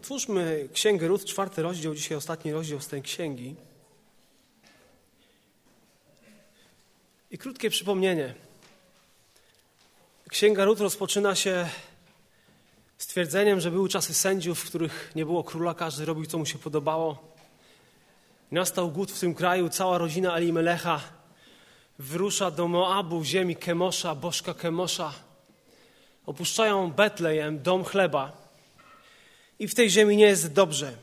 Otwórzmy Księgę Rut, czwarty rozdział, dzisiaj ostatni rozdział z tej księgi. I krótkie przypomnienie. Księga Rut rozpoczyna się stwierdzeniem, że były czasy sędziów, w których nie było króla, każdy robił, co mu się podobało. Nastał głód w tym kraju, cała rodzina Elimelecha wyrusza do Moabu, ziemi Kemosza, bożka Kemosza. Opuszczają Betlejem, dom chleba. I w tej ziemi nie jest dobrze.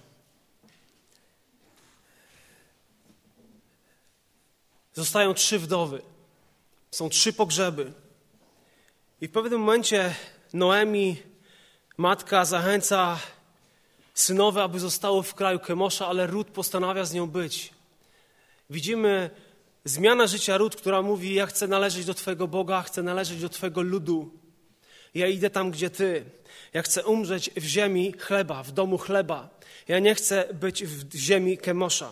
Zostają trzy wdowy. Są trzy pogrzeby. I w pewnym momencie Noemi, matka, zachęca synowe, aby zostało w kraju Kemosza, ale Rut postanawia z nią być. Widzimy zmianę życia Rut, która mówi: Ja chcę należeć do Twojego Boga, chcę należeć do Twojego ludu. Ja idę tam, gdzie Ty. Ja chcę umrzeć w ziemi chleba, w domu chleba. Ja nie chcę być w ziemi Kemosza.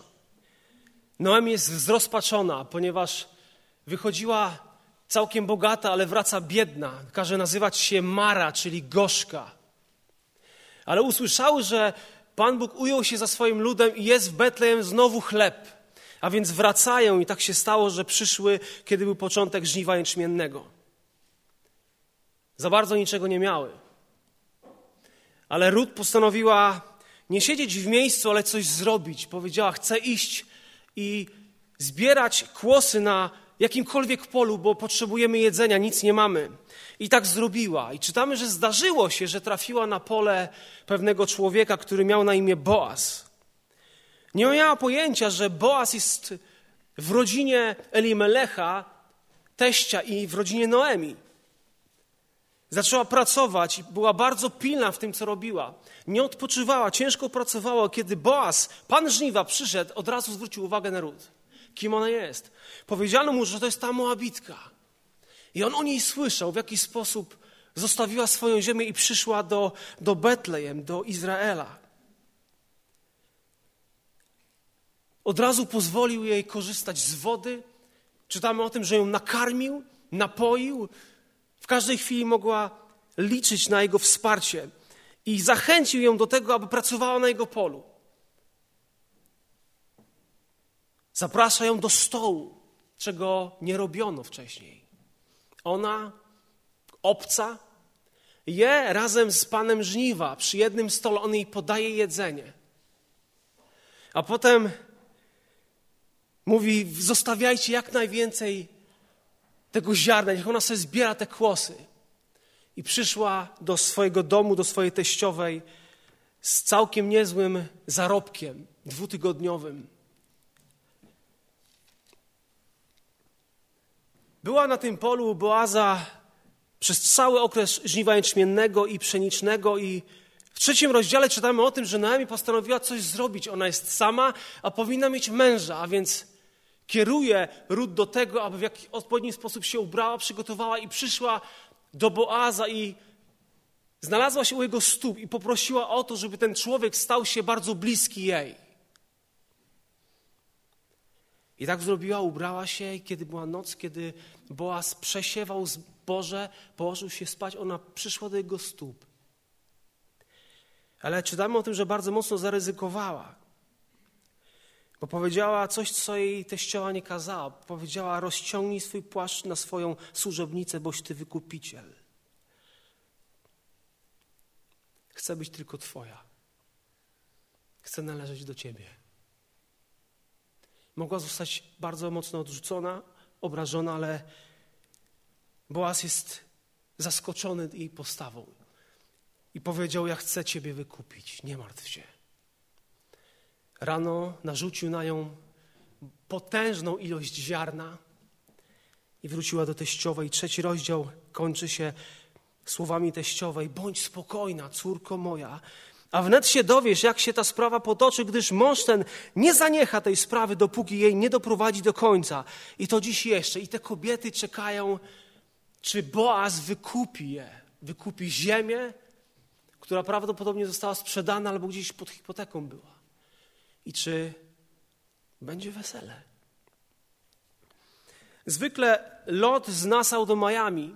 Noemi jest zrozpaczona, ponieważ wychodziła całkiem bogata, ale wraca biedna. Każe nazywać się Mara, czyli gorzka. Ale usłyszały, że Pan Bóg ujął się za swoim ludem i jest w Betlejem znowu chleb. A więc wracają i tak się stało, że przyszły, kiedy był początek żniwa jęczmiennego. Za bardzo niczego nie miały. Ale Rut postanowiła nie siedzieć w miejscu, ale coś zrobić. Powiedziała: Chcę iść i zbierać kłosy na jakimkolwiek polu, bo potrzebujemy jedzenia, nic nie mamy. I tak zrobiła. I czytamy, że zdarzyło się, że trafiła na pole pewnego człowieka, który miał na imię Boaz. Nie miała pojęcia, że Boaz jest w rodzinie Elimelecha, teścia i w rodzinie Noemi. Zaczęła pracować była bardzo pilna w tym, co robiła. Nie odpoczywała, ciężko pracowała. Kiedy Boaz, pan żniwa, przyszedł, od razu zwrócił uwagę na ród. Kim ona jest? Powiedziano mu, że to jest ta Moabitka. I on o niej słyszał, w jaki sposób zostawiła swoją ziemię i przyszła do, do Betlejem, do Izraela. Od razu pozwolił jej korzystać z wody. Czytamy o tym, że ją nakarmił, napoił. W każdej chwili mogła liczyć na jego wsparcie i zachęcił ją do tego, aby pracowała na jego polu. Zaprasza ją do stołu, czego nie robiono wcześniej. Ona, obca, je razem z panem żniwa przy jednym stole. On jej podaje jedzenie. A potem mówi: Zostawiajcie jak najwięcej tego ziarna, niech ona sobie zbiera te kłosy. I przyszła do swojego domu, do swojej teściowej z całkiem niezłym zarobkiem dwutygodniowym. Była na tym polu Boaza przez cały okres żniwa jęczmiennego i pszenicznego i w trzecim rozdziale czytamy o tym, że Naomi postanowiła coś zrobić. Ona jest sama, a powinna mieć męża, a więc kieruje Rut do tego, aby w jakiś odpowiedni sposób się ubrała, przygotowała i przyszła do Boaza i znalazła się u jego stóp i poprosiła o to, żeby ten człowiek stał się bardzo bliski jej. I tak zrobiła, ubrała się i kiedy była noc, kiedy Boaz przesiewał zboże, położył się spać, ona przyszła do jego stóp. Ale czytamy o tym, że bardzo mocno zaryzykowała. Bo powiedziała coś, co jej teściowa nie kazała. Powiedziała, rozciągnij swój płaszcz na swoją służebnicę, boś ty wykupiciel. Chcę być tylko twoja. Chcę należeć do ciebie. Mogła zostać bardzo mocno odrzucona, obrażona, ale Boaz jest zaskoczony jej postawą. I powiedział: Ja chcę ciebie wykupić, nie martw się. Rano narzucił na nią potężną ilość ziarna i wróciła do teściowej. Trzeci rozdział kończy się słowami teściowej: Bądź spokojna, córko moja, a wnet się dowiesz, jak się ta sprawa potoczy, gdyż mąż ten nie zaniecha tej sprawy, dopóki jej nie doprowadzi do końca. I to dziś jeszcze. I te kobiety czekają, czy Boaz wykupi je, wykupi ziemię, która prawdopodobnie została sprzedana albo gdzieś pod hipoteką była i czy będzie wesele. Zwykle lot z Nassau do Miami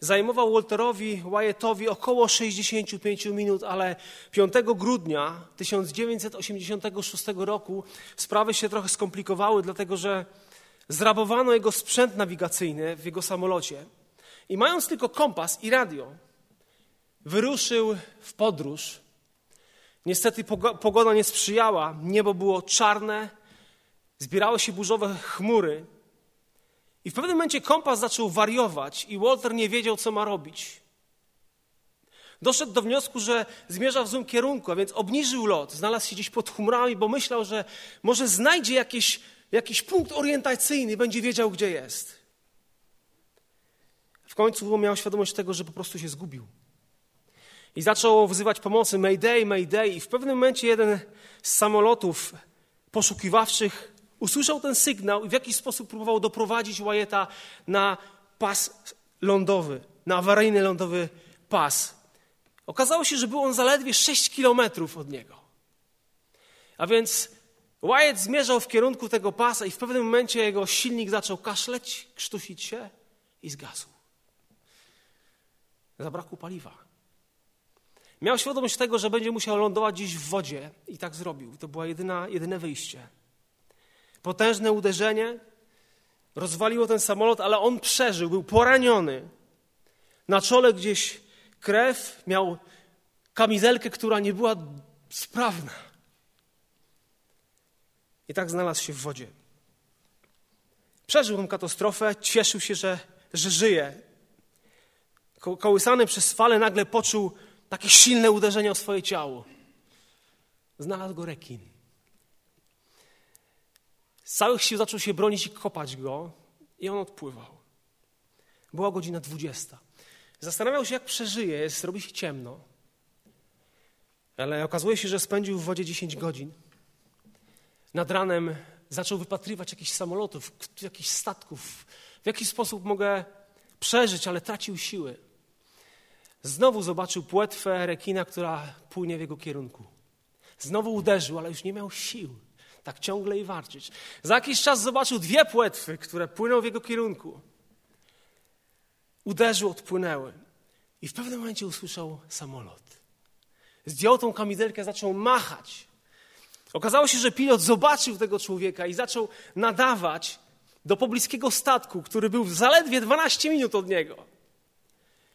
zajmował Walterowi Wyattowi około 65 minut, ale 5 grudnia 1986 roku sprawy się trochę skomplikowały, dlatego że zrabowano jego sprzęt nawigacyjny w jego samolocie. I mając tylko kompas i radio, wyruszył w podróż. Niestety pogoda nie sprzyjała, niebo było czarne, zbierały się burzowe chmury. I w pewnym momencie kompas zaczął wariować i Walter nie wiedział, co ma robić. Doszedł do wniosku, że zmierza w złym kierunku, a więc obniżył lot, znalazł się gdzieś pod chmurami, bo myślał, że może znajdzie jakieś, jakiś punkt orientacyjny będzie wiedział, gdzie jest. W końcu miał świadomość tego, że po prostu się zgubił. I zaczął wzywać pomocy, Mayday, Mayday. I w pewnym momencie jeden z samolotów poszukiwawczych usłyszał ten sygnał i w jakiś sposób próbował doprowadzić Wyatta na pas lądowy, na awaryjny lądowy pas. Okazało się, że był on zaledwie 6 kilometrów od niego. A więc Wyatt zmierzał w kierunku tego pasa i w pewnym momencie jego silnik zaczął kaszleć, krztusić się i zgasł. Zabrakło paliwa. Miał świadomość tego, że będzie musiał lądować gdzieś w wodzie i tak zrobił. To było jedyna, jedyne wyjście. Potężne uderzenie rozwaliło ten samolot, ale on przeżył, był poraniony. Na czole gdzieś krew, miał kamizelkę, która nie była sprawna. I tak znalazł się w wodzie. Przeżył tę katastrofę, cieszył się, że, że żyje. Ko kołysany przez fale nagle poczuł takie silne uderzenie o swoje ciało. Znalazł go rekin. Z całych sił zaczął się bronić i kopać go i on odpływał. Była godzina dwudziesta. Zastanawiał się, jak przeżyje, jest, robi się ciemno. Ale okazuje się, że spędził w wodzie 10 godzin. Nad ranem zaczął wypatrywać jakichś samolotów, jakichś statków. W jaki sposób mogę przeżyć, ale tracił siły. Znowu zobaczył płetwę rekina, która płynie w jego kierunku. Znowu uderzył, ale już nie miał sił. Tak ciągle i warczyć. Za jakiś czas zobaczył dwie płetwy, które płyną w jego kierunku. Uderzył, odpłynęły. I w pewnym momencie usłyszał samolot. Zdjął tą kamizelkę, zaczął machać. Okazało się, że pilot zobaczył tego człowieka i zaczął nadawać do pobliskiego statku, który był zaledwie 12 minut od niego.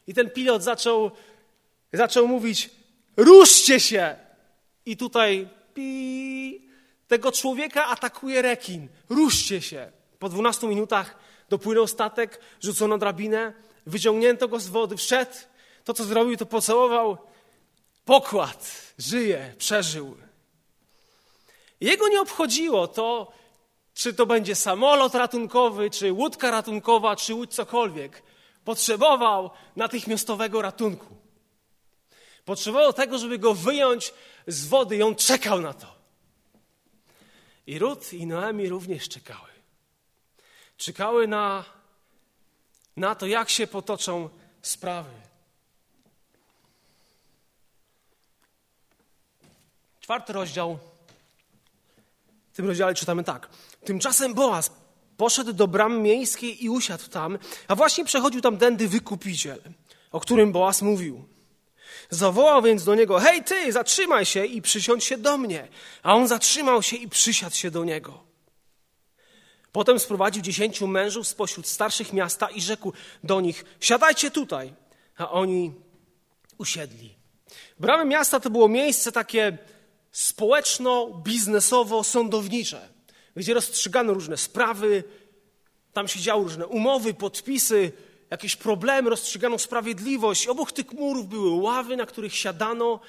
I ten pilot zaczął, zaczął mówić: Ruszcie się! I tutaj pi, tego człowieka atakuje rekin. Ruszcie się! Po 12 minutach dopłynął statek, rzucono drabinę, wyciągnięto go z wody, wszedł. To, co zrobił, to pocałował. Pokład, żyje, przeżył. Jego nie obchodziło to, czy to będzie samolot ratunkowy, czy łódka ratunkowa, czy łódź cokolwiek. Potrzebował natychmiastowego ratunku. Potrzebował tego, żeby go wyjąć z wody i on czekał na to. I Rut i Noemi również czekały. Czekały na, na to, jak się potoczą sprawy. Czwarty rozdział. W tym rozdziale czytamy tak. Tymczasem Boaz poszedł do bram miejskiej i usiadł tam, a właśnie przechodził tam dędy wykupiciel, o którym Boaz mówił. Zawołał więc do niego, hej ty, zatrzymaj się i przysiądź się do mnie. A on zatrzymał się i przysiadł się do niego. Potem sprowadził dziesięciu mężów spośród starszych miasta i rzekł do nich, siadajcie tutaj. A oni usiedli. Bramy miasta to było miejsce takie społeczno-biznesowo-sądownicze gdzie rozstrzygano różne sprawy, tam się działy różne umowy, podpisy, jakieś problemy, rozstrzygano sprawiedliwość. Obok tych murów były ławy, na których siadano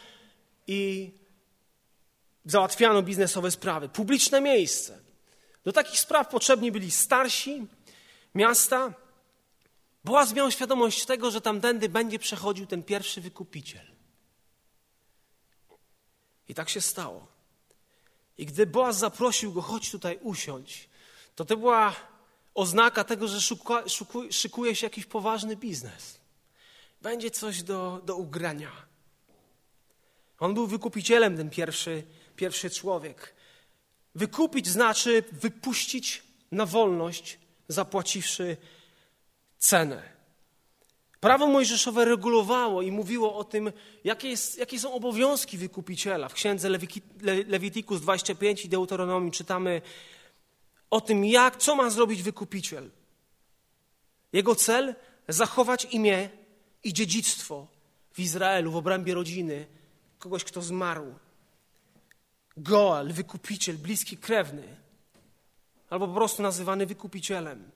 i załatwiano biznesowe sprawy. Publiczne miejsce. Do takich spraw potrzebni byli starsi miasta. Boaz miał świadomość tego, że tamtędy będzie przechodził ten pierwszy wykupiciel. I tak się stało. I gdy Boaz zaprosił go, chodź tutaj usiądź, to to była oznaka tego, że szuka, szykuje się jakiś poważny biznes. Będzie coś do, do ugrania. On był wykupicielem, ten pierwszy, pierwszy człowiek. Wykupić znaczy wypuścić na wolność, zapłaciwszy cenę. Prawo mojżeszowe regulowało i mówiło o tym, jakie, jest, jakie są obowiązki wykupiciela. W księdze Lewitikus 25 i Deuteronomii czytamy o tym, jak, co ma zrobić wykupiciel. Jego cel zachować imię i dziedzictwo w Izraelu, w obrębie rodziny, kogoś, kto zmarł. Goal, wykupiciel, bliski krewny, albo po prostu nazywany wykupicielem.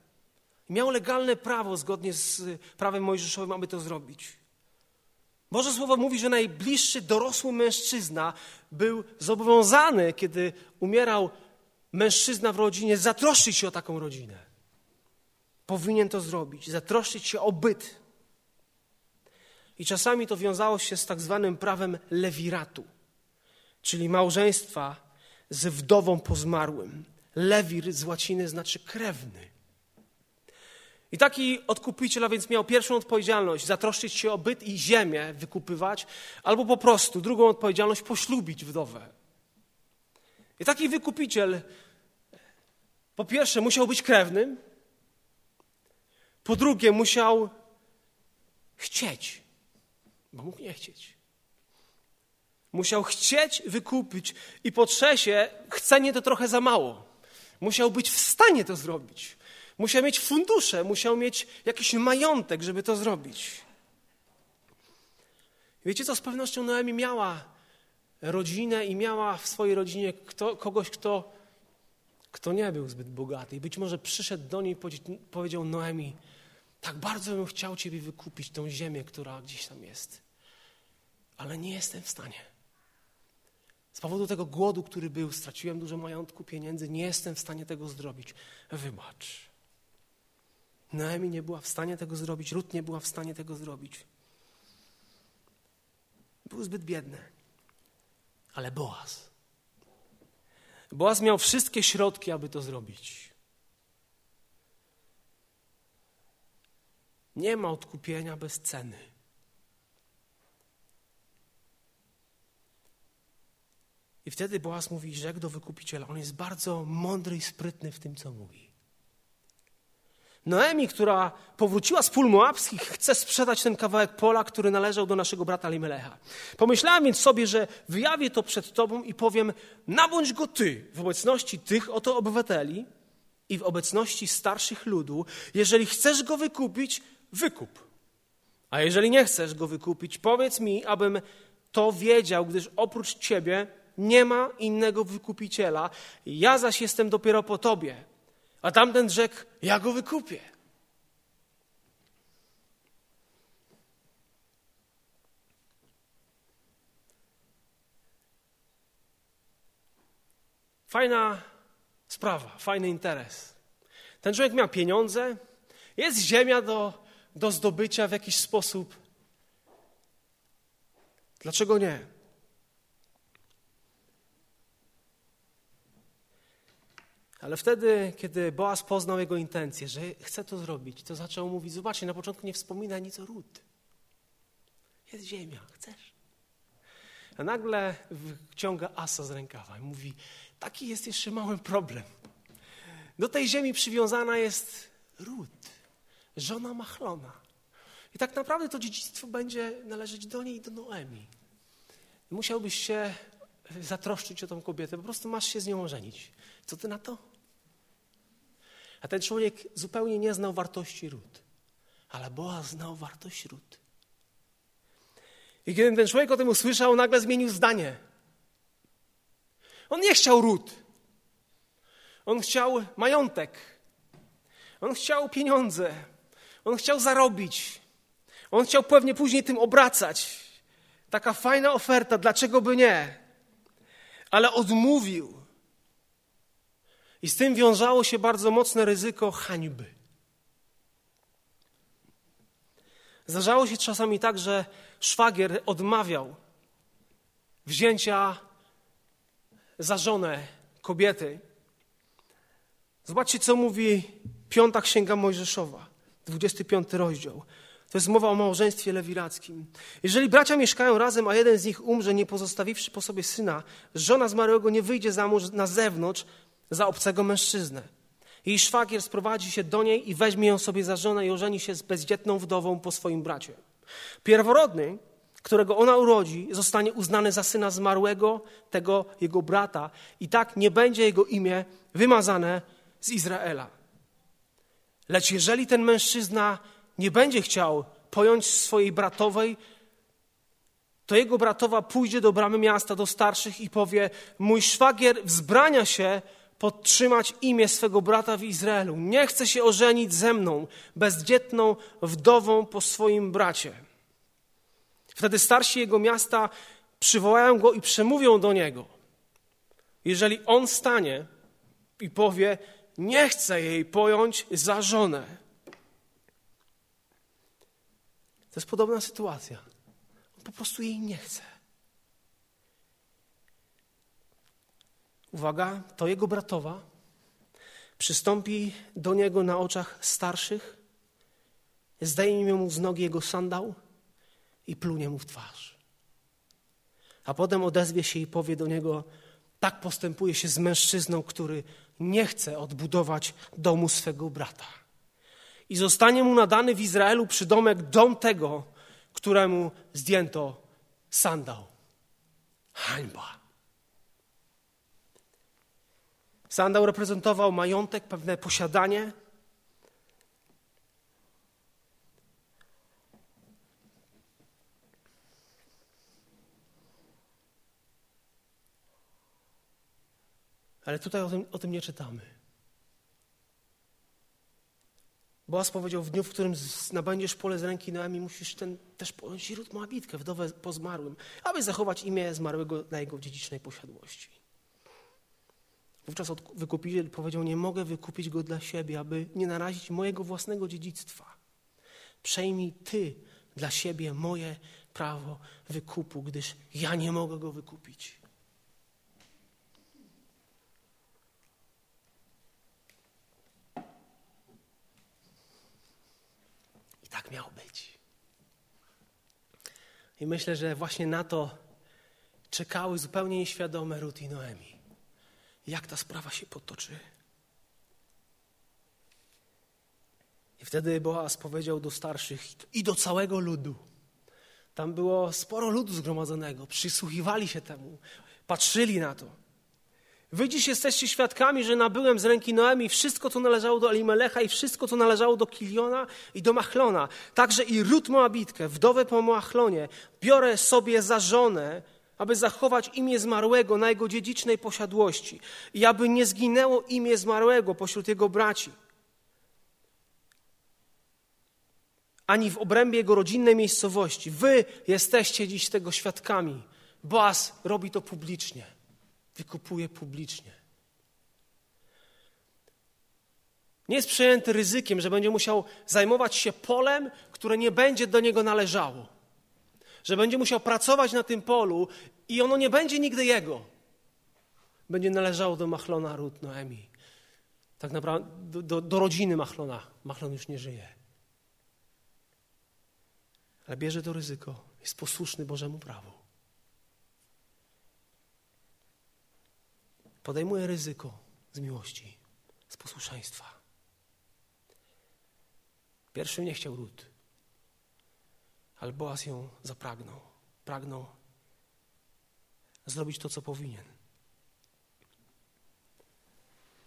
Miał legalne prawo, zgodnie z prawem mojżeszowym, aby to zrobić. Boże Słowo mówi, że najbliższy dorosły mężczyzna był zobowiązany, kiedy umierał mężczyzna w rodzinie, zatroszczyć się o taką rodzinę. Powinien to zrobić, zatroszczyć się o byt. I czasami to wiązało się z tak zwanym prawem lewiratu, czyli małżeństwa z wdową po zmarłym. Lewir z łaciny znaczy krewny. I taki odkupiciel, a więc miał pierwszą odpowiedzialność zatroszczyć się o byt i ziemię wykupywać, albo po prostu drugą odpowiedzialność poślubić wdowę. I taki wykupiciel po pierwsze musiał być krewnym, po drugie musiał chcieć, bo mógł nie chcieć. Musiał chcieć wykupić i po trzecie, chcenie to trochę za mało. Musiał być w stanie to zrobić. Musiał mieć fundusze, musiał mieć jakiś majątek, żeby to zrobić. Wiecie co, z pewnością Noemi miała rodzinę i miała w swojej rodzinie kto, kogoś, kto, kto nie był zbyt bogaty. I być może przyszedł do niej i powiedział Noemi, tak bardzo bym chciał Ciebie wykupić, tą ziemię, która gdzieś tam jest. Ale nie jestem w stanie. Z powodu tego głodu, który był, straciłem dużo majątku, pieniędzy, nie jestem w stanie tego zrobić. Wybacz. Noemi nie była w stanie tego zrobić, Rut nie była w stanie tego zrobić. Był zbyt biedny. Ale Boaz. Boaz miał wszystkie środki, aby to zrobić. Nie ma odkupienia bez ceny. I wtedy Boaz mówi rzekł do wykupiciela. On jest bardzo mądry i sprytny w tym, co mówi. Noemi, która powróciła z pól moabskich, chce sprzedać ten kawałek pola, który należał do naszego brata Limelecha. Pomyślałem więc sobie, że wyjawię to przed tobą i powiem, nabądź go ty w obecności tych oto obywateli i w obecności starszych ludu. Jeżeli chcesz go wykupić, wykup. A jeżeli nie chcesz go wykupić, powiedz mi, abym to wiedział, gdyż oprócz ciebie nie ma innego wykupiciela. Ja zaś jestem dopiero po tobie. A tamten rzekł, ja go wykupię. Fajna sprawa, fajny interes. Ten człowiek miał pieniądze, jest ziemia do, do zdobycia w jakiś sposób. Dlaczego nie? Ale wtedy, kiedy Boaz poznał jego intencje, że chce to zrobić, to zaczął mówić, zobaczcie, na początku nie wspomina nic o ród. Jest ziemia, chcesz? A nagle wciąga asa z rękawa i mówi, taki jest jeszcze mały problem. Do tej ziemi przywiązana jest ród, żona Machlona. I tak naprawdę to dziedzictwo będzie należeć do niej i do Noemi. Musiałbyś się zatroszczyć o tą kobietę, po prostu masz się z nią ożenić. Co ty na to? A ten człowiek zupełnie nie znał wartości ród, ale Boaz znał wartość ród. I kiedy ten człowiek o tym usłyszał, nagle zmienił zdanie. On nie chciał ród. On chciał majątek. On chciał pieniądze. On chciał zarobić. On chciał pewnie później tym obracać. Taka fajna oferta, dlaczego by nie? Ale odmówił. I z tym wiązało się bardzo mocne ryzyko hańby. Zdarzało się czasami tak, że szwagier odmawiał wzięcia za żonę kobiety. Zobaczcie, co mówi piąta księga Mojżeszowa, 25 rozdział. To jest mowa o małżeństwie lewirackim. Jeżeli bracia mieszkają razem, a jeden z nich umrze, nie pozostawiwszy po sobie syna, żona zmarłego nie wyjdzie za mąż na zewnątrz za obcego mężczyznę. Jej szwagier sprowadzi się do niej i weźmie ją sobie za żonę i ożeni się z bezdzietną wdową po swoim bracie. Pierworodny, którego ona urodzi, zostanie uznany za syna zmarłego, tego jego brata, i tak nie będzie jego imię wymazane z Izraela. Lecz jeżeli ten mężczyzna nie będzie chciał pojąć swojej bratowej, to jego bratowa pójdzie do bramy miasta, do starszych i powie: Mój szwagier wzbrania się podtrzymać imię swego brata w Izraelu. Nie chce się ożenić ze mną, bezdzietną wdową po swoim bracie. Wtedy starsi jego miasta przywołają go i przemówią do niego. Jeżeli on stanie i powie: Nie chcę jej pojąć za żonę. To jest podobna sytuacja. On po prostu jej nie chce. uwaga, to jego bratowa przystąpi do niego na oczach starszych, zdejmie mu z nogi jego sandał i plunie mu w twarz. A potem odezwie się i powie do niego: Tak postępuje się z mężczyzną, który nie chce odbudować domu swego brata. I zostanie mu nadany w Izraelu przydomek dom tego, któremu zdjęto sandał. Hańba. Sandał reprezentował majątek, pewne posiadanie. Ale tutaj o tym, o tym nie czytamy. Boaz powiedział, w dniu, w którym nabędziesz pole z ręki Noemi, musisz ten, też pojąć Rut Moabitkę, wdowę po zmarłym, aby zachować imię zmarłego na jego dziedzicznej posiadłości. Wówczas wykupiciel powiedział: Nie mogę wykupić go dla siebie, aby nie narazić mojego własnego dziedzictwa. Przejmij ty dla siebie moje prawo wykupu, gdyż ja nie mogę go wykupić. I tak miało być. I myślę, że właśnie na to czekały zupełnie nieświadome Ruth i Noemi jak ta sprawa się potoczy. I wtedy Boaz powiedział do starszych i do całego ludu. Tam było sporo ludu zgromadzonego, przysłuchiwali się temu, patrzyli na to. Wy dziś jesteście świadkami, że nabyłem z ręki Noemi wszystko, co należało do Elimelecha i wszystko, co należało do Kiliona i do Machlona. Także i Rut Moabitkę, wdowę po Machlonie, biorę sobie za żonę, aby zachować imię zmarłego na jego dziedzicznej posiadłości i aby nie zginęło imię zmarłego pośród jego braci. Ani w obrębie jego rodzinnej miejscowości. Wy jesteście dziś tego świadkami. Boaz robi to publicznie. Wykupuje publicznie. Nie jest przejęty ryzykiem, że będzie musiał zajmować się polem, które nie będzie do niego należało że będzie musiał pracować na tym polu i ono nie będzie nigdy jego. Będzie należało do Machlona Rut Noemi. Tak naprawdę do, do, do rodziny Machlona. Machlon już nie żyje. Ale bierze to ryzyko. Jest posłuszny Bożemu prawu. Podejmuje ryzyko z miłości, z posłuszeństwa. Pierwszym nie chciał Rut. Ale Boaz ją zapragnął. Pragnął zrobić to, co powinien.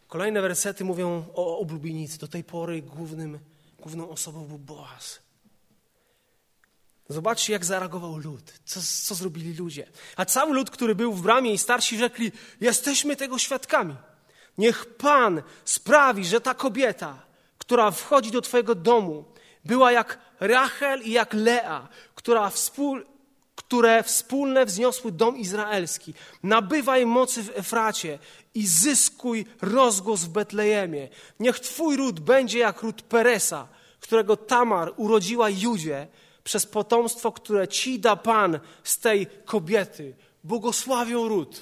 Kolejne wersety mówią o oblubienicy. Do tej pory głównym, główną osobą był Boaz. Zobaczcie, jak zareagował lud, co, co zrobili ludzie. A cały lud, który był w bramie i starsi rzekli, jesteśmy tego świadkami. Niech Pan sprawi, że ta kobieta, która wchodzi do Twojego domu, była jak Rachel i jak Lea, która wspól, które wspólne wzniosły dom izraelski. Nabywaj mocy w Efracie i zyskuj rozgłos w Betlejemie. Niech Twój ród będzie jak ród Peresa, którego Tamar urodziła Judzie przez potomstwo, które Ci da Pan z tej kobiety. Błogosławią ród.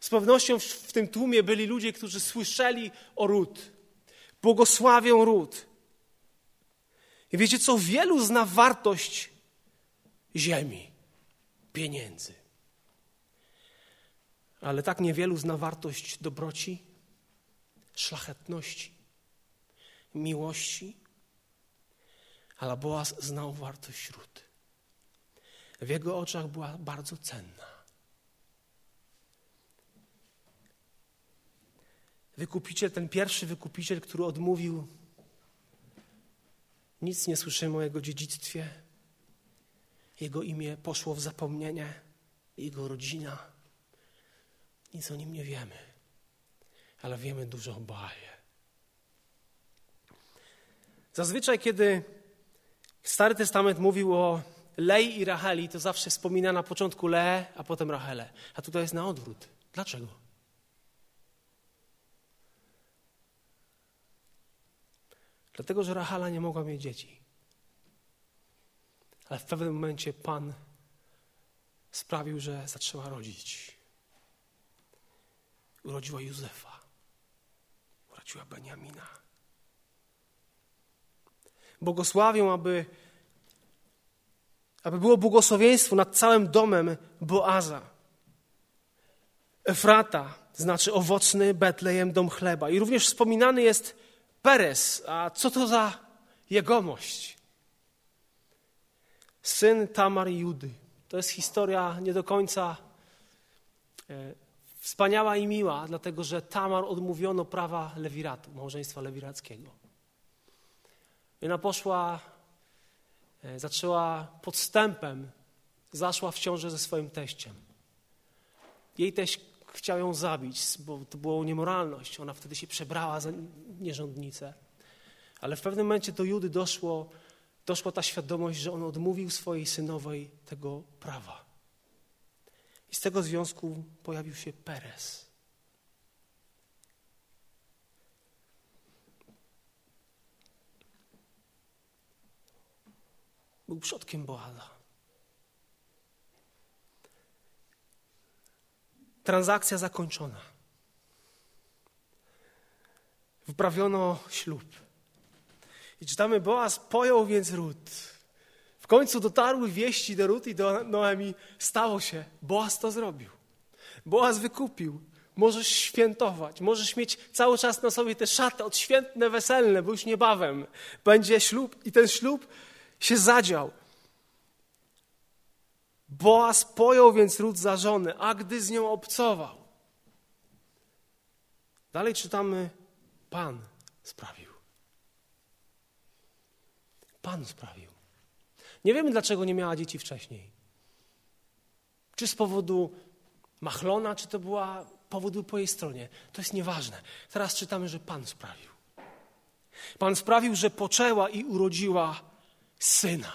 Z pewnością w tym tłumie byli ludzie, którzy słyszeli o ród. Błogosławią ród. I wiecie co? Wielu zna wartość ziemi, pieniędzy. Ale tak niewielu zna wartość dobroci, szlachetności, miłości, ale Boaz znał wartość śród. W jego oczach była bardzo cenna. Wykupiciel, ten pierwszy wykupiciel, który odmówił, nic nie słyszymy o jego dziedzictwie. Jego imię poszło w zapomnienie, jego rodzina. Nic o nim nie wiemy, ale wiemy dużo o Baale. Zazwyczaj, kiedy Stary Testament mówił o Lei i Racheli, to zawsze wspomina na początku Le, a potem Rachele. A tutaj jest na odwrót. Dlaczego? Dlatego, że Rachala nie mogła mieć dzieci. Ale w pewnym momencie Pan sprawił, że zaczęła rodzić. Urodziła Józefa. Urodziła Beniamina. Błogosławią, aby, aby było błogosławieństwo nad całym domem Boaza. Efrata znaczy owocny Betlejem, dom chleba. I również wspominany jest Perez. A co to za jegomość? Syn Tamar i Judy. To jest historia nie do końca e, wspaniała i miła, dlatego że Tamar odmówiono prawa lewiratu, małżeństwa lewirackiego. I ona poszła, e, zaczęła podstępem, zaszła w ciążę ze swoim teściem. Jej teść chciał ją zabić, bo to była niemoralność. Ona wtedy się przebrała za nierządnicę. Ale w pewnym momencie do Judy doszło, doszła ta świadomość, że on odmówił swojej synowej tego prawa. I z tego związku pojawił się Perez. Był przodkiem Boada. Transakcja zakończona. Wprawiono ślub. I czytamy, Boaz pojął więc Rut. W końcu dotarły wieści do Rut i do Noemi. Stało się. Boaz to zrobił. Boaz wykupił. Możesz świętować, możesz mieć cały czas na sobie te szaty odświętne, weselne, bo już niebawem będzie ślub i ten ślub się zadział. Boaz pojął więc Rut za żonę, a gdy z nią obcował. Dalej czytamy, Pan sprawił. Pan sprawił. Nie wiemy, dlaczego nie miała dzieci wcześniej. Czy z powodu machlona, czy to była powód po jej stronie. To jest nieważne. Teraz czytamy, że Pan sprawił. Pan sprawił, że poczęła i urodziła syna.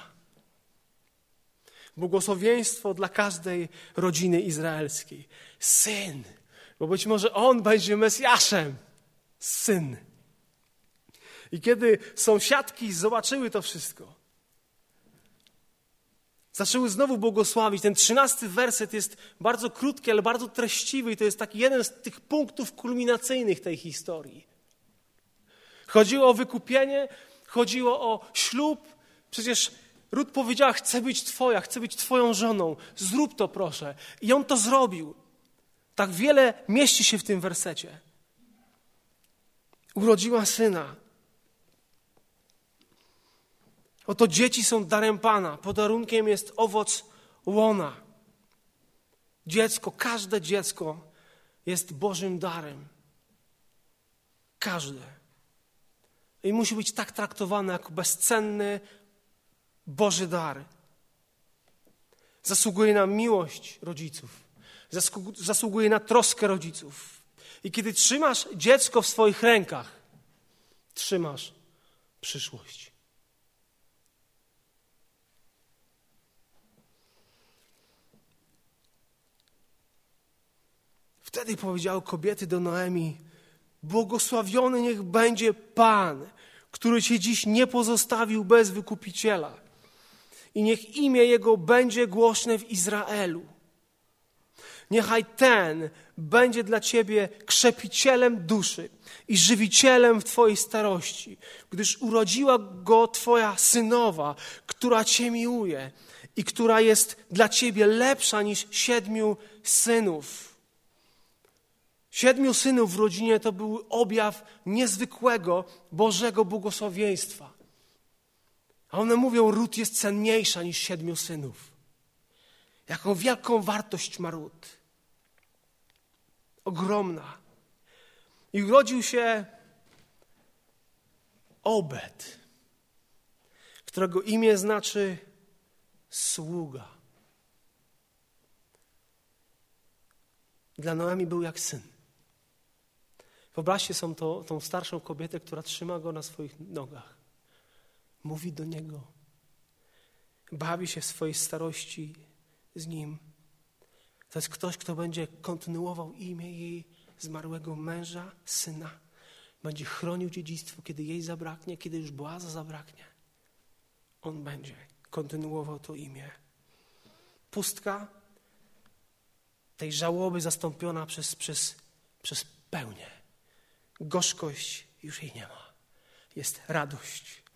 Błogosławieństwo dla każdej rodziny izraelskiej. Syn, bo być może on będzie Mesjaszem. Syn. I kiedy sąsiadki zobaczyły to wszystko, zaczęły znowu błogosławić. Ten trzynasty werset jest bardzo krótki, ale bardzo treściwy i to jest taki jeden z tych punktów kulminacyjnych tej historii. Chodziło o wykupienie, chodziło o ślub. Przecież Ród powiedziała: Chcę być Twoja, chcę być Twoją żoną, zrób to proszę. I on to zrobił. Tak wiele mieści się w tym wersecie. Urodziła syna. Oto dzieci są darem Pana. Podarunkiem jest owoc łona. Dziecko, każde dziecko jest Bożym darem. Każde. I musi być tak traktowane jako bezcenny, Boży dar. Zasługuje na miłość rodziców. Zasługuje na troskę rodziców. I kiedy trzymasz dziecko w swoich rękach, trzymasz przyszłość. Wtedy powiedziały kobiety do Noemi: Błogosławiony niech będzie Pan, który cię dziś nie pozostawił bez wykupiciela i niech imię Jego będzie głośne w Izraelu. Niechaj ten będzie dla Ciebie krzepicielem duszy i żywicielem w Twojej starości, gdyż urodziła go Twoja synowa, która Cię miłuje i która jest dla Ciebie lepsza niż siedmiu synów. Siedmiu synów w rodzinie to był objaw niezwykłego Bożego błogosławieństwa. A one mówią, ród jest cenniejsza niż siedmiu synów. Jaką wielką wartość ma ród. Ogromna. I urodził się Obed, którego imię znaczy sługa. Dla Noemi był jak syn. Wyobraźcie sobie tą starszą kobietę, która trzyma go na swoich nogach. Mówi do niego. Bawi się w swojej starości z nim. To jest ktoś, kto będzie kontynuował imię jej zmarłego męża, syna. Będzie chronił dziedzictwo, kiedy jej zabraknie, kiedy już Boaza zabraknie. On będzie kontynuował to imię. Pustka tej żałoby zastąpiona przez, przez, przez pełnię. Gorzkość już jej nie ma. Jest radość.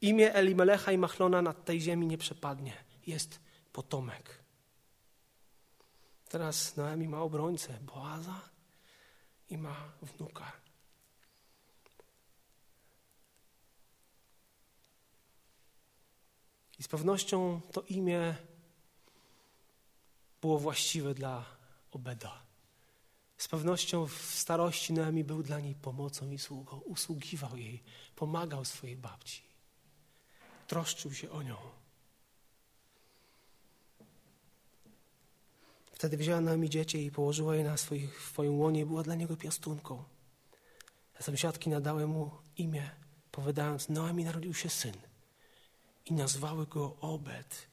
Imię Elimelecha i Machlona nad tej ziemi nie przepadnie. Jest potomek. Teraz Noemi ma obrońcę Boaza i ma wnuka. I z pewnością to imię było właściwe dla Obeda. Z pewnością w starości Noemi był dla niej pomocą i sługą. Usługiwał jej, pomagał swojej babci. Troszczył się o nią. Wtedy wzięła Noemi dziecię i położyła je na swoich, swoim łonie była dla niego piastunką. A sąsiadki nadały mu imię, powiadając, Noemi narodził się syn. I nazwały go Obed.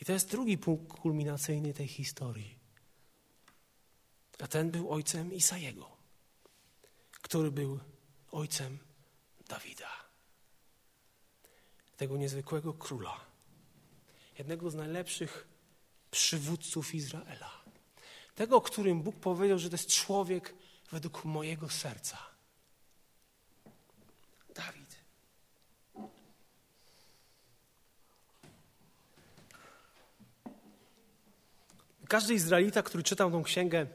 I to jest drugi punkt kulminacyjny tej historii. A ten był ojcem Isajego, który był ojcem Dawida. Tego niezwykłego króla. Jednego z najlepszych przywódców Izraela. Tego, o którym Bóg powiedział, że to jest człowiek według mojego serca. Dawid. Każdy Izraelita, który czytał tą księgę,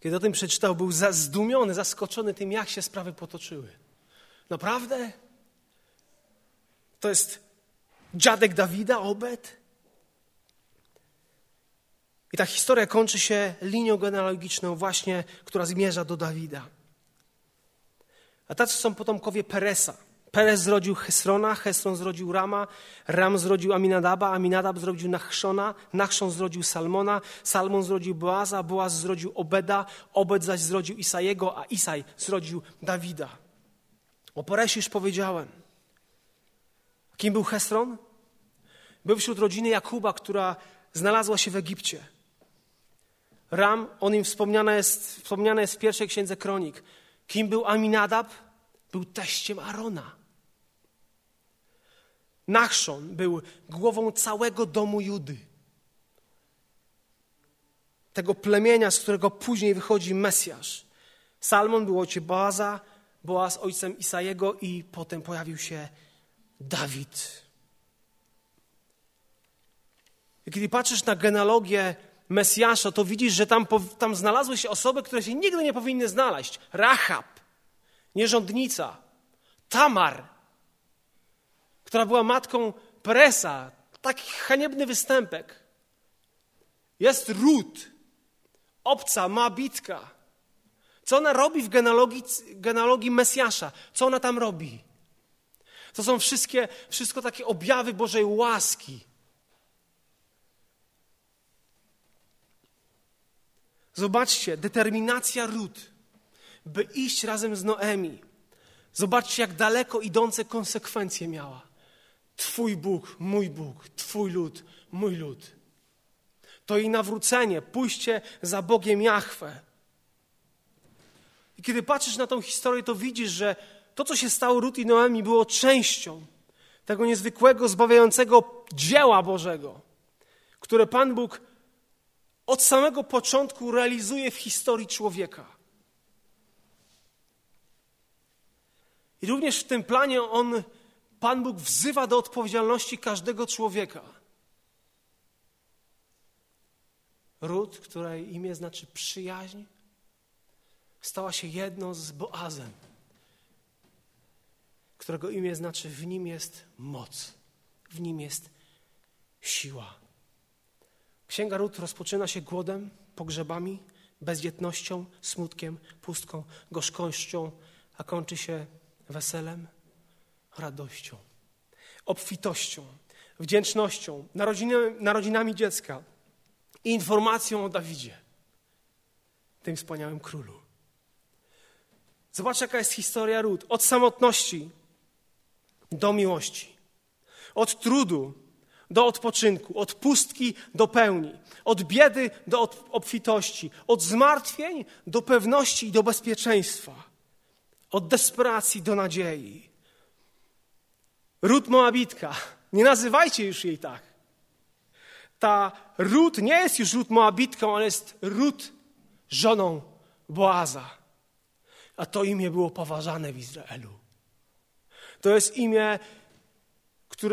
kiedy o tym przeczytał, był zdumiony, zaskoczony tym, jak się sprawy potoczyły. Naprawdę? To jest dziadek Dawida, Obed? I ta historia kończy się linią genealogiczną właśnie, która zmierza do Dawida. A tacy są potomkowie Peresa. Perez zrodził Hesrona, Hesron zrodził Rama, Ram zrodził Aminadaba, Aminadab zrodził Nachszona, Nachszon zrodził Salmona, Salmon zrodził Boaza, Boaz zrodził Obeda, Obed zaś zrodził Isajego, a Isaj zrodził Dawida. O Peresie już powiedziałem. Kim był Hesron? Był wśród rodziny Jakuba, która znalazła się w Egipcie. Ram, o nim wspomniane jest, wspomniane jest w pierwszej księdze kronik. Kim był Aminadab? Był teściem Arona. Nachszon był głową całego domu Judy. Tego plemienia, z którego później wychodzi Mesjasz. Salmon był ojcem Boaza, Boaz ojcem Isajego i potem pojawił się Dawid. I kiedy patrzysz na genealogię Mesjasza, to widzisz, że tam, tam znalazły się osoby, które się nigdy nie powinny znaleźć. Rahab, nierządnica, Tamar, która była matką Presa. Taki haniebny występek. Jest Ród, obca, Moabitka. Co ona robi w genealogii, genealogii Mesjasza? Co ona tam robi? To są wszystkie, wszystko takie objawy Bożej łaski. Zobaczcie, determinacja Ród, by iść razem z Noemi. Zobaczcie, jak daleko idące konsekwencje miała. Twój Bóg, mój Bóg, Twój lud, mój lud. To jej nawrócenie, pójście za Bogiem Jahwe. I kiedy patrzysz na tą historię, to widzisz, że to, co się stało Rut i Noemi, było częścią tego niezwykłego, zbawiającego dzieła Bożego, które Pan Bóg od samego początku realizuje w historii człowieka. I również w tym planie on Pan Bóg wzywa do odpowiedzialności każdego człowieka. Ród, której imię znaczy przyjaźń, stała się jedną z Boazem, którego imię znaczy w nim jest moc, w nim jest siła. Księga Ród rozpoczyna się głodem, pogrzebami, bezdzietnością, smutkiem, pustką, gorzkością, a kończy się weselem, radością, obfitością, wdzięcznością, narodzinami, narodzinami dziecka i informacją o Dawidzie, tym wspaniałym królu. Zobacz, jaka jest historia ród. Od samotności do miłości, od trudu do odpoczynku, od pustki do pełni, od biedy do obfitości, od zmartwień do pewności i do bezpieczeństwa, od desperacji do nadziei. Ród Moabitka, nie nazywajcie już jej tak. Ta ród nie jest już ród Moabitką, ale jest ród żoną Boaza. A to imię było poważane w Izraelu. To jest imię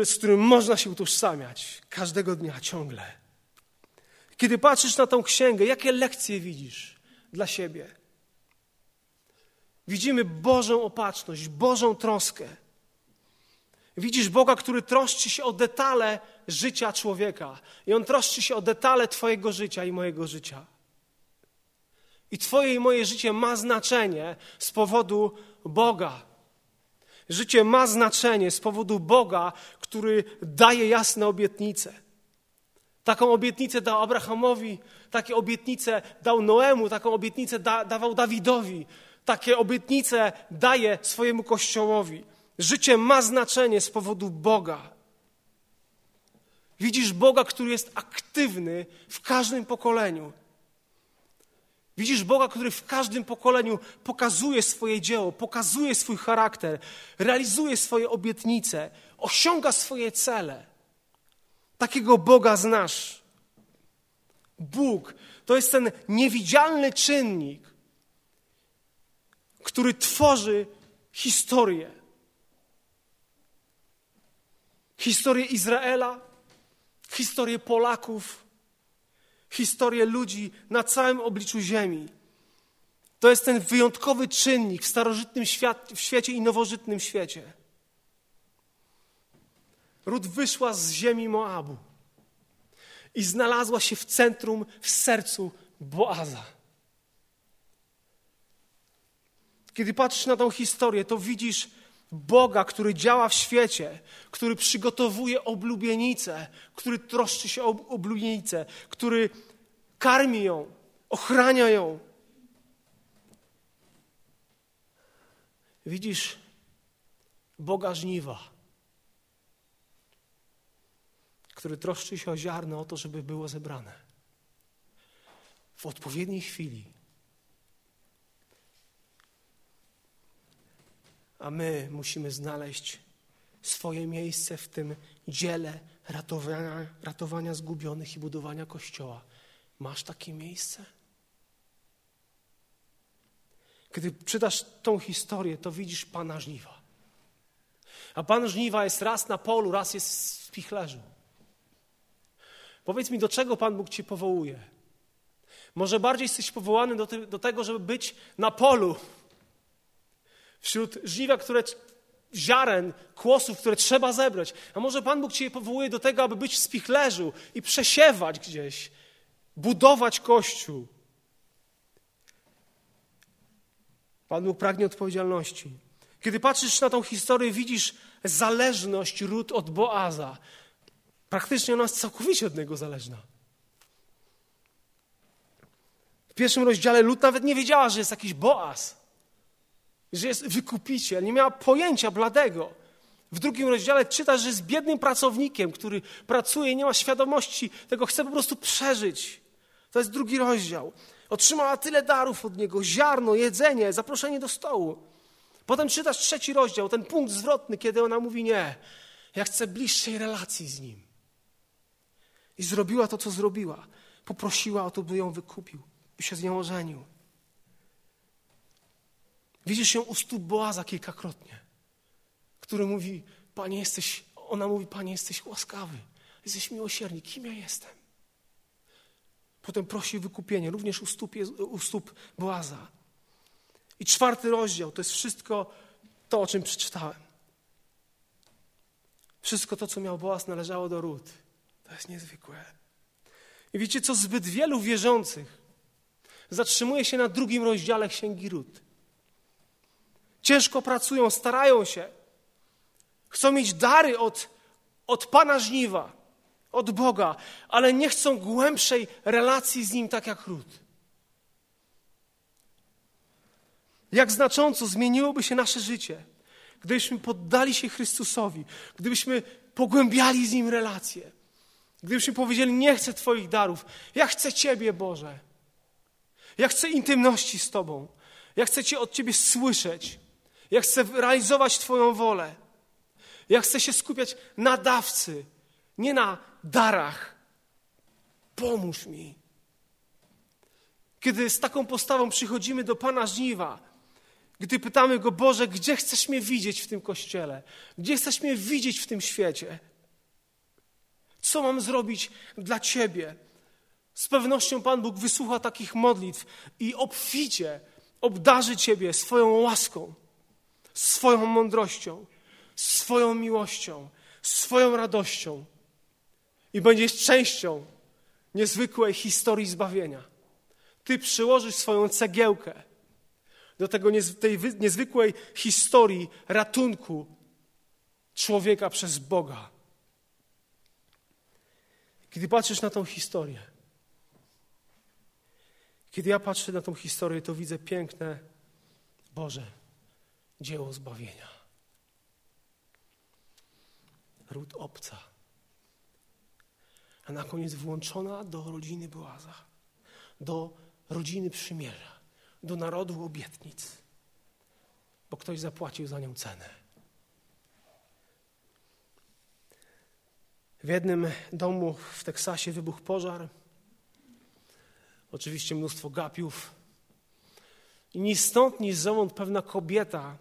z którym można się utożsamiać każdego dnia, ciągle. Kiedy patrzysz na tą księgę, jakie lekcje widzisz dla siebie? Widzimy Bożą opatrzność, Bożą troskę. Widzisz Boga, który troszczy się o detale życia człowieka. I On troszczy się o detale Twojego życia i mojego życia. I Twoje i moje życie ma znaczenie z powodu Boga. Życie ma znaczenie z powodu Boga, który daje jasne obietnice. Taką obietnicę dał Abrahamowi, takie obietnice dał Noemu, taką obietnicę da, dawał Dawidowi, takie obietnice daje swojemu kościołowi. Życie ma znaczenie z powodu Boga. Widzisz Boga, który jest aktywny w każdym pokoleniu. Widzisz Boga, który w każdym pokoleniu pokazuje swoje dzieło, pokazuje swój charakter, realizuje swoje obietnice, osiąga swoje cele. Takiego Boga znasz. Bóg to jest ten niewidzialny czynnik, który tworzy historię. Historię Izraela, historię Polaków, historię ludzi na całym obliczu Ziemi. To jest ten wyjątkowy czynnik w starożytnym świat, w świecie i nowożytnym świecie. Ród wyszła z ziemi Moabu i znalazła się w centrum, w sercu Boaza. Kiedy patrzysz na tą historię, to widzisz Boga, który działa w świecie, który przygotowuje oblubienicę, który troszczy się o oblubienicę, który karmi ją, ochrania ją. Widzisz Boga żniwa, który troszczy się o ziarno, o to, żeby było zebrane. W odpowiedniej chwili a my musimy znaleźć swoje miejsce w tym dziele ratowania, ratowania zgubionych i budowania kościoła. Masz takie miejsce? Kiedy czytasz tą historię, to widzisz Pana Żniwa. A Pan Żniwa jest raz na polu, raz jest w pichlerzu. Powiedz mi, do czego Pan Bóg Cię powołuje? Może bardziej jesteś powołany do, do tego, żeby być na polu, wśród żniwa, które ziaren, kłosów, które trzeba zebrać. A może Pan Bóg Cię powołuje do tego, aby być w spichlerzu i przesiewać gdzieś, budować Kościół. Pan Bóg pragnie odpowiedzialności. Kiedy patrzysz na tą historię, widzisz zależność ród od Boaza. Praktycznie ona jest całkowicie od niego zależna. W pierwszym rozdziale lud nawet nie wiedziała, że jest jakiś Boaz że jest wykupiciel, nie miała pojęcia bladego. W drugim rozdziale czyta, że jest biednym pracownikiem, który pracuje i nie ma świadomości tego, chce po prostu przeżyć. To jest drugi rozdział. Otrzymała tyle darów od niego: ziarno, jedzenie, zaproszenie do stołu. Potem czytasz trzeci rozdział, ten punkt zwrotny, kiedy ona mówi: Nie, ja chcę bliższej relacji z nim. I zrobiła to, co zrobiła. Poprosiła o to, by ją wykupił, by się z nią ożenił. Widzisz ją u stóp Boaza kilkakrotnie, który mówi, Panie jesteś, ona mówi, Panie jesteś łaskawy, jesteś miłosierny. Kim ja jestem? Potem prosi wykupienie, również u stóp, u stóp Boaza. I czwarty rozdział to jest wszystko to, o czym przeczytałem. Wszystko to, co miał Boaz, należało do ród. To jest niezwykłe. I wiecie co? Zbyt wielu wierzących zatrzymuje się na drugim rozdziale Księgi Ród. Ciężko pracują, starają się. Chcą mieć dary od, od Pana Żniwa, od Boga, ale nie chcą głębszej relacji z Nim, tak jak Ród. Jak znacząco zmieniłoby się nasze życie, gdybyśmy poddali się Chrystusowi, gdybyśmy pogłębiali z Nim relacje, gdybyśmy powiedzieli: Nie chcę Twoich darów, ja chcę Ciebie, Boże. Ja chcę intymności z Tobą. Ja chcę Cię od Ciebie słyszeć. Ja chcę realizować Twoją wolę. Ja chcę się skupiać na dawcy, nie na darach. Pomóż mi. Kiedy z taką postawą przychodzimy do Pana żniwa, gdy pytamy Go, Boże, gdzie chcesz mnie widzieć w tym kościele? Gdzie chcesz mnie widzieć w tym świecie? Co mam zrobić dla Ciebie? Z pewnością Pan Bóg wysłucha takich modlitw i obficie obdarzy Ciebie swoją łaską, swoją mądrością, swoją miłością, swoją radością i będziesz częścią niezwykłej historii zbawienia. Ty przyłożysz swoją cegiełkę do tego, tej niezwykłej historii ratunku człowieka przez Boga. Kiedy patrzysz na tą historię, kiedy ja patrzę na tą historię, to widzę piękne Boże dzieło zbawienia. Ród obca, a na koniec włączona do rodziny Boaza, do rodziny przymierza do narodu obietnic, bo ktoś zapłacił za nią cenę. W jednym domu w Teksasie wybuchł pożar. Oczywiście mnóstwo gapiów. I ni stąd, ni zowąd pewna kobieta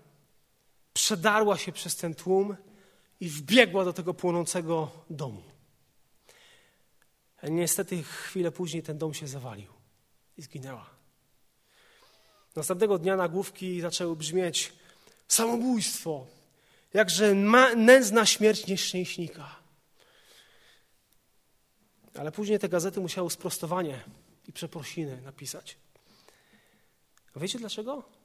przedarła się przez ten tłum i wbiegła do tego płonącego domu. Niestety chwilę później ten dom się zawalił i zginęła. Następnego dnia nagłówki zaczęły brzmieć samobójstwo, jakże ma, nędzna śmierć nieszczęśnika. Ale później te gazety musiały sprostowanie i przeprosiny napisać. A wiecie dlaczego?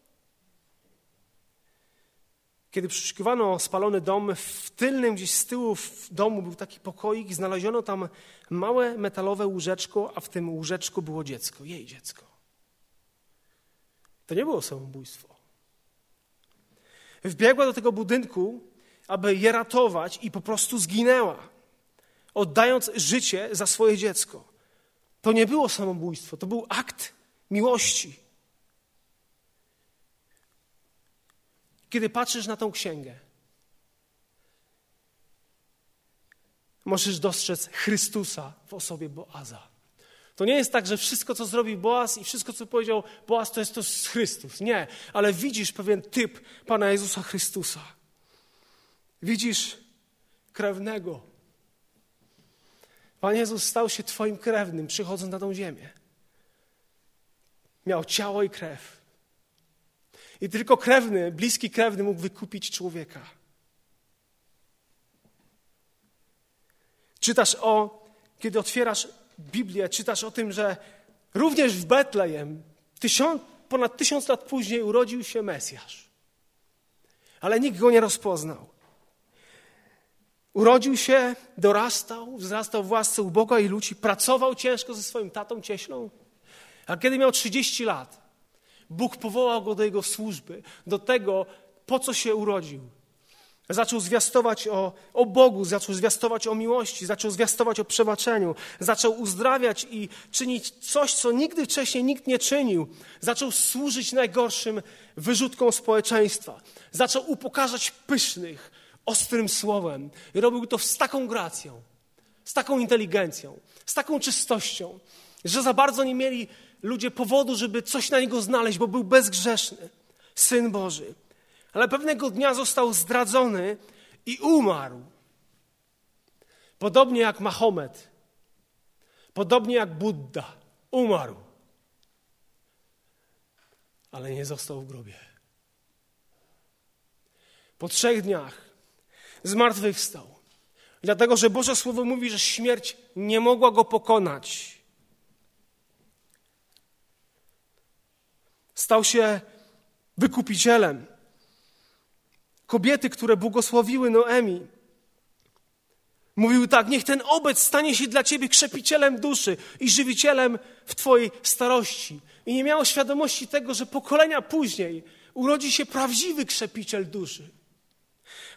Kiedy przeszukiwano spalony dom, w tylnym gdzieś z tyłu w domu był taki pokoik znaleziono tam małe metalowe łóżeczko, a w tym łóżeczku było dziecko, jej dziecko. To nie było samobójstwo. Wbiegła do tego budynku, aby je ratować i po prostu zginęła, oddając życie za swoje dziecko. To nie było samobójstwo, to był akt miłości. Kiedy patrzysz na tą księgę, możesz dostrzec Chrystusa w osobie Boaza. To nie jest tak, że wszystko, co zrobił Boaz i wszystko, co powiedział Boaz, to jest to z Chrystus. Nie, ale widzisz pewien typ Pana Jezusa Chrystusa. Widzisz krewnego. Pan Jezus stał się Twoim krewnym, przychodząc na tą ziemię. Miał ciało i krew. I tylko krewny, bliski krewny mógł wykupić człowieka. Czytasz o, kiedy otwierasz Biblię, czytasz o tym, że również w Betlejem, tysiąc, ponad tysiąc lat później, urodził się Mesjasz. Ale nikt go nie rozpoznał. Urodził się, dorastał, wzrastał w łasce u Boga i ludzi, pracował ciężko ze swoim tatą cieślą. A kiedy miał 30 lat, Bóg powołał go do jego służby, do tego, po co się urodził. Zaczął zwiastować o, o Bogu, zaczął zwiastować o miłości, zaczął zwiastować o przebaczeniu, zaczął uzdrawiać i czynić coś, co nigdy wcześniej nikt nie czynił. Zaczął służyć najgorszym wyrzutkom społeczeństwa. Zaczął upokarzać pysznych, ostrym słowem. I robił to z taką gracją, z taką inteligencją, z taką czystością, że za bardzo nie mieli ludzie powodu, żeby coś na niego znaleźć, bo był bezgrzeszny. Syn Boży ale pewnego dnia został zdradzony i umarł. Podobnie jak Mahomet, podobnie jak Buddha, umarł. Ale nie został w grobie. Po trzech dniach zmartwychwstał. Dlatego, że Boże Słowo mówi, że śmierć nie mogła go pokonać. Stał się wykupicielem. Kobiety, które błogosławiły Noemi, mówiły tak: Niech ten obec stanie się dla ciebie krzepicielem duszy i żywicielem w twojej starości. I nie miało świadomości tego, że pokolenia później urodzi się prawdziwy krzepiciel duszy.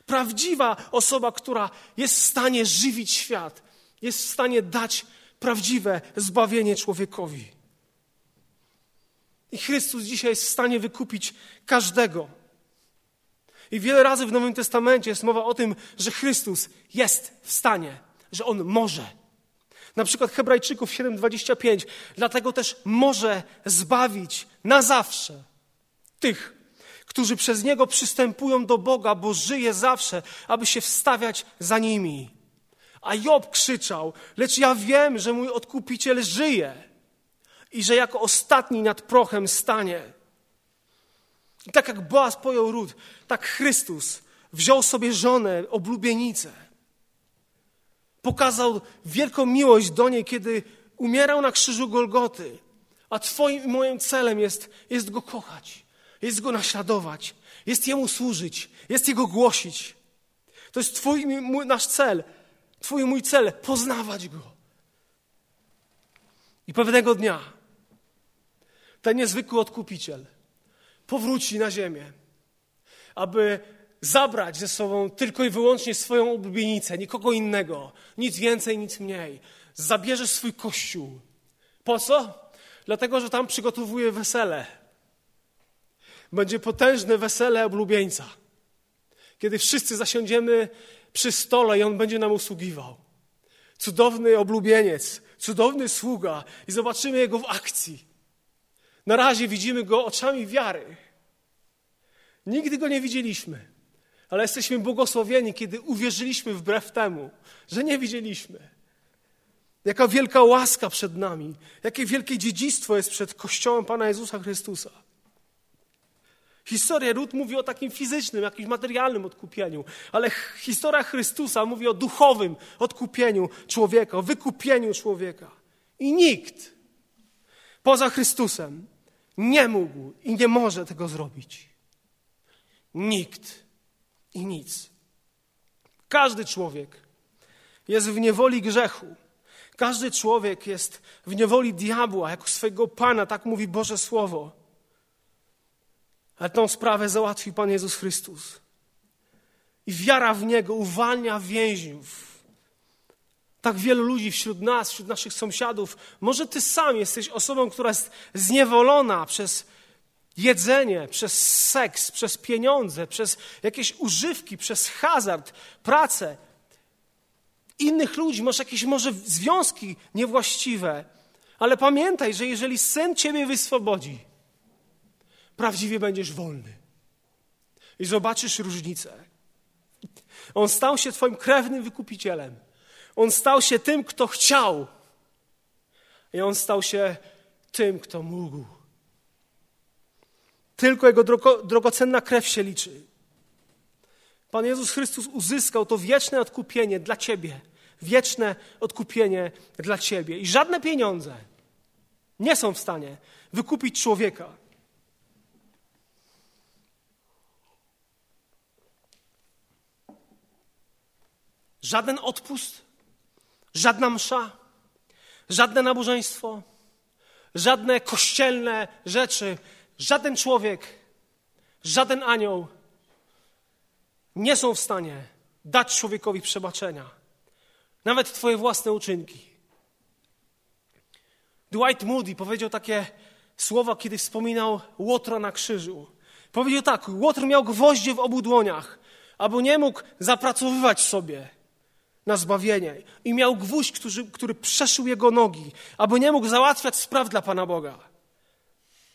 Prawdziwa osoba, która jest w stanie żywić świat, jest w stanie dać prawdziwe zbawienie człowiekowi. I Chrystus dzisiaj jest w stanie wykupić każdego. I wiele razy w Nowym Testamencie jest mowa o tym, że Chrystus jest w stanie, że On może. Na przykład Hebrajczyków 7:25, dlatego też może zbawić na zawsze tych, którzy przez Niego przystępują do Boga, bo żyje zawsze, aby się wstawiać za nimi. A Job krzyczał, lecz ja wiem, że mój odkupiciel żyje i że jako ostatni nad prochem stanie. I tak jak Boaz pojął ród, tak Chrystus wziął sobie żonę, oblubienicę. Pokazał wielką miłość do niej, kiedy umierał na krzyżu Golgoty. A Twoim i moim celem jest, jest Go kochać, jest Go naśladować, jest Jemu służyć, jest Jego głosić. To jest Twój mój, nasz cel, Twój mój cel, poznawać Go. I pewnego dnia ten niezwykły odkupiciel powróci na ziemię, aby zabrać ze sobą tylko i wyłącznie swoją oblubienicę, nikogo innego, nic więcej, nic mniej. Zabierze swój kościół. Po co? Dlatego, że tam przygotowuje wesele. Będzie potężne wesele oblubieńca. Kiedy wszyscy zasiądziemy przy stole i on będzie nam usługiwał. Cudowny oblubieniec, cudowny sługa i zobaczymy jego w akcji. Na razie widzimy go oczami wiary. Nigdy go nie widzieliśmy, ale jesteśmy błogosławieni, kiedy uwierzyliśmy wbrew temu, że nie widzieliśmy. Jaka wielka łaska przed nami, jakie wielkie dziedzictwo jest przed Kościołem Pana Jezusa Chrystusa. Historia Rut mówi o takim fizycznym, jakimś materialnym odkupieniu, ale historia Chrystusa mówi o duchowym odkupieniu człowieka, o wykupieniu człowieka. I nikt poza Chrystusem nie mógł i nie może tego zrobić. Nikt i nic. Każdy człowiek jest w niewoli grzechu. Każdy człowiek jest w niewoli diabła, jako swojego Pana, tak mówi Boże Słowo. Ale tą sprawę załatwi Pan Jezus Chrystus. I wiara w Niego uwalnia więźniów. Tak wielu ludzi wśród nas, wśród naszych sąsiadów. Może Ty sam jesteś osobą, która jest zniewolona przez jedzenie, przez seks, przez pieniądze, przez jakieś używki, przez hazard, pracę. Innych ludzi, masz jakieś może związki niewłaściwe. Ale pamiętaj, że jeżeli Syn Ciebie wyswobodzi, prawdziwie będziesz wolny. I zobaczysz różnicę. On stał się Twoim krewnym wykupicielem. On stał się tym, kto chciał. I on stał się tym, kto mógł. Tylko Jego drogo, drogocenna krew się liczy. Pan Jezus Chrystus uzyskał to wieczne odkupienie dla Ciebie. Wieczne odkupienie dla Ciebie. I żadne pieniądze nie są w stanie wykupić człowieka. Żaden odpust, żadna msza, żadne nabożeństwo, żadne kościelne rzeczy Żaden człowiek, żaden anioł nie są w stanie dać człowiekowi przebaczenia. Nawet Twoje własne uczynki. Dwight Moody powiedział takie słowa, kiedy wspominał Łotra na krzyżu. Powiedział tak: Łotr miał gwoździe w obu dłoniach, aby nie mógł zapracowywać sobie na zbawienie. I miał gwóźdź, który, który przeszył jego nogi, aby nie mógł załatwiać spraw dla Pana Boga.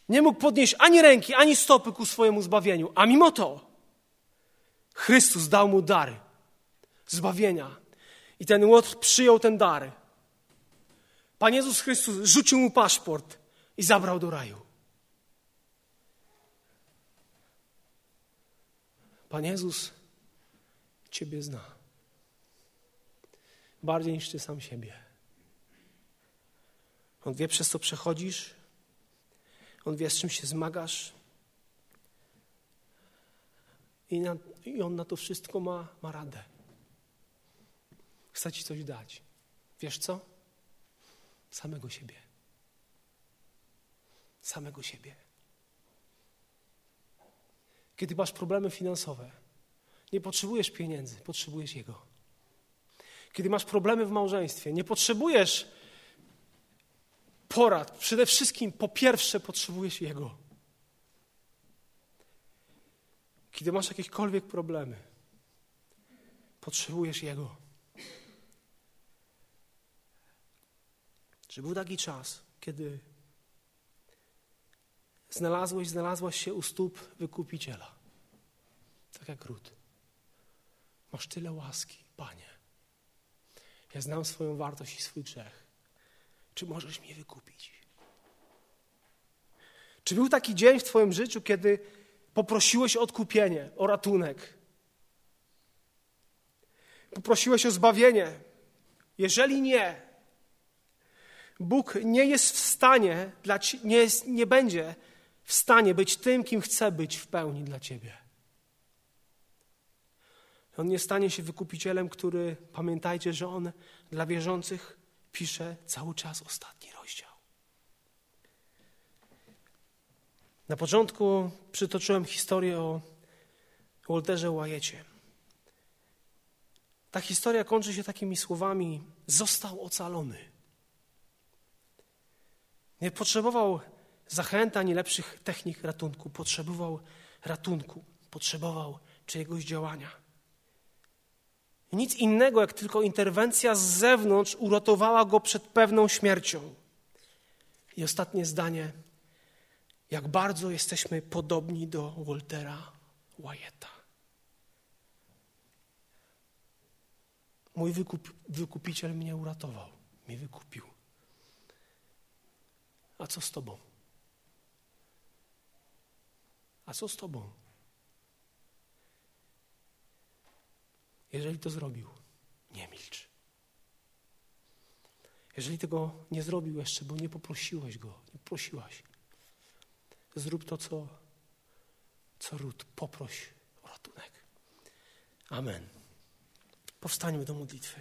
Nie mógł podnieść ani ręki, ani stopy ku swojemu zbawieniu. A mimo to Chrystus dał mu dary zbawienia. I ten Łotr przyjął ten dar. Pan Jezus Chrystus rzucił mu paszport i zabrał do raju. Pan Jezus Ciebie zna. Bardziej niż Ty sam siebie. On wie, przez co przechodzisz. On wie, z czym się zmagasz. I, na, i On na to wszystko ma, ma radę. Chce Ci coś dać. Wiesz co? Samego siebie. Samego siebie. Kiedy masz problemy finansowe, nie potrzebujesz pieniędzy, potrzebujesz Jego. Kiedy masz problemy w małżeństwie, nie potrzebujesz porad. Przede wszystkim, po pierwsze, potrzebujesz Jego. Kiedy masz jakiekolwiek problemy, potrzebujesz Jego. Czy był taki czas, kiedy znalazłeś, znalazłaś się u stóp wykupiciela? Tak jak Rut. Masz tyle łaski, Panie. Ja znam swoją wartość i swój grzech. Czy możesz mnie wykupić? Czy był taki dzień w Twoim życiu, kiedy poprosiłeś o odkupienie, o ratunek? Poprosiłeś o zbawienie? Jeżeli nie, Bóg nie jest w stanie, dla, nie, jest, nie będzie w stanie być tym, kim chce być w pełni dla Ciebie. On nie stanie się wykupicielem, który, pamiętajcie, że On dla wierzących pisze cały czas ostatni rozdział. Na początku przytoczyłem historię o Walterze Łajecie. Ta historia kończy się takimi słowami: Został ocalony. Nie potrzebował zachęt ani lepszych technik ratunku. Potrzebował ratunku, potrzebował czyjegoś działania. Nic innego, jak tylko interwencja z zewnątrz uratowała go przed pewną śmiercią. I ostatnie zdanie. Jak bardzo jesteśmy podobni do Waltera Wyata. Mój wykup, wykupiciel mnie uratował, mnie wykupił. A co z Tobą? A co z Tobą? Jeżeli to zrobił, nie milcz. Jeżeli tego nie zrobił jeszcze, bo nie poprosiłeś go, nie prosiłaś, zrób to, co, co ród. Poproś o ratunek. Amen. Powstańmy do modlitwy.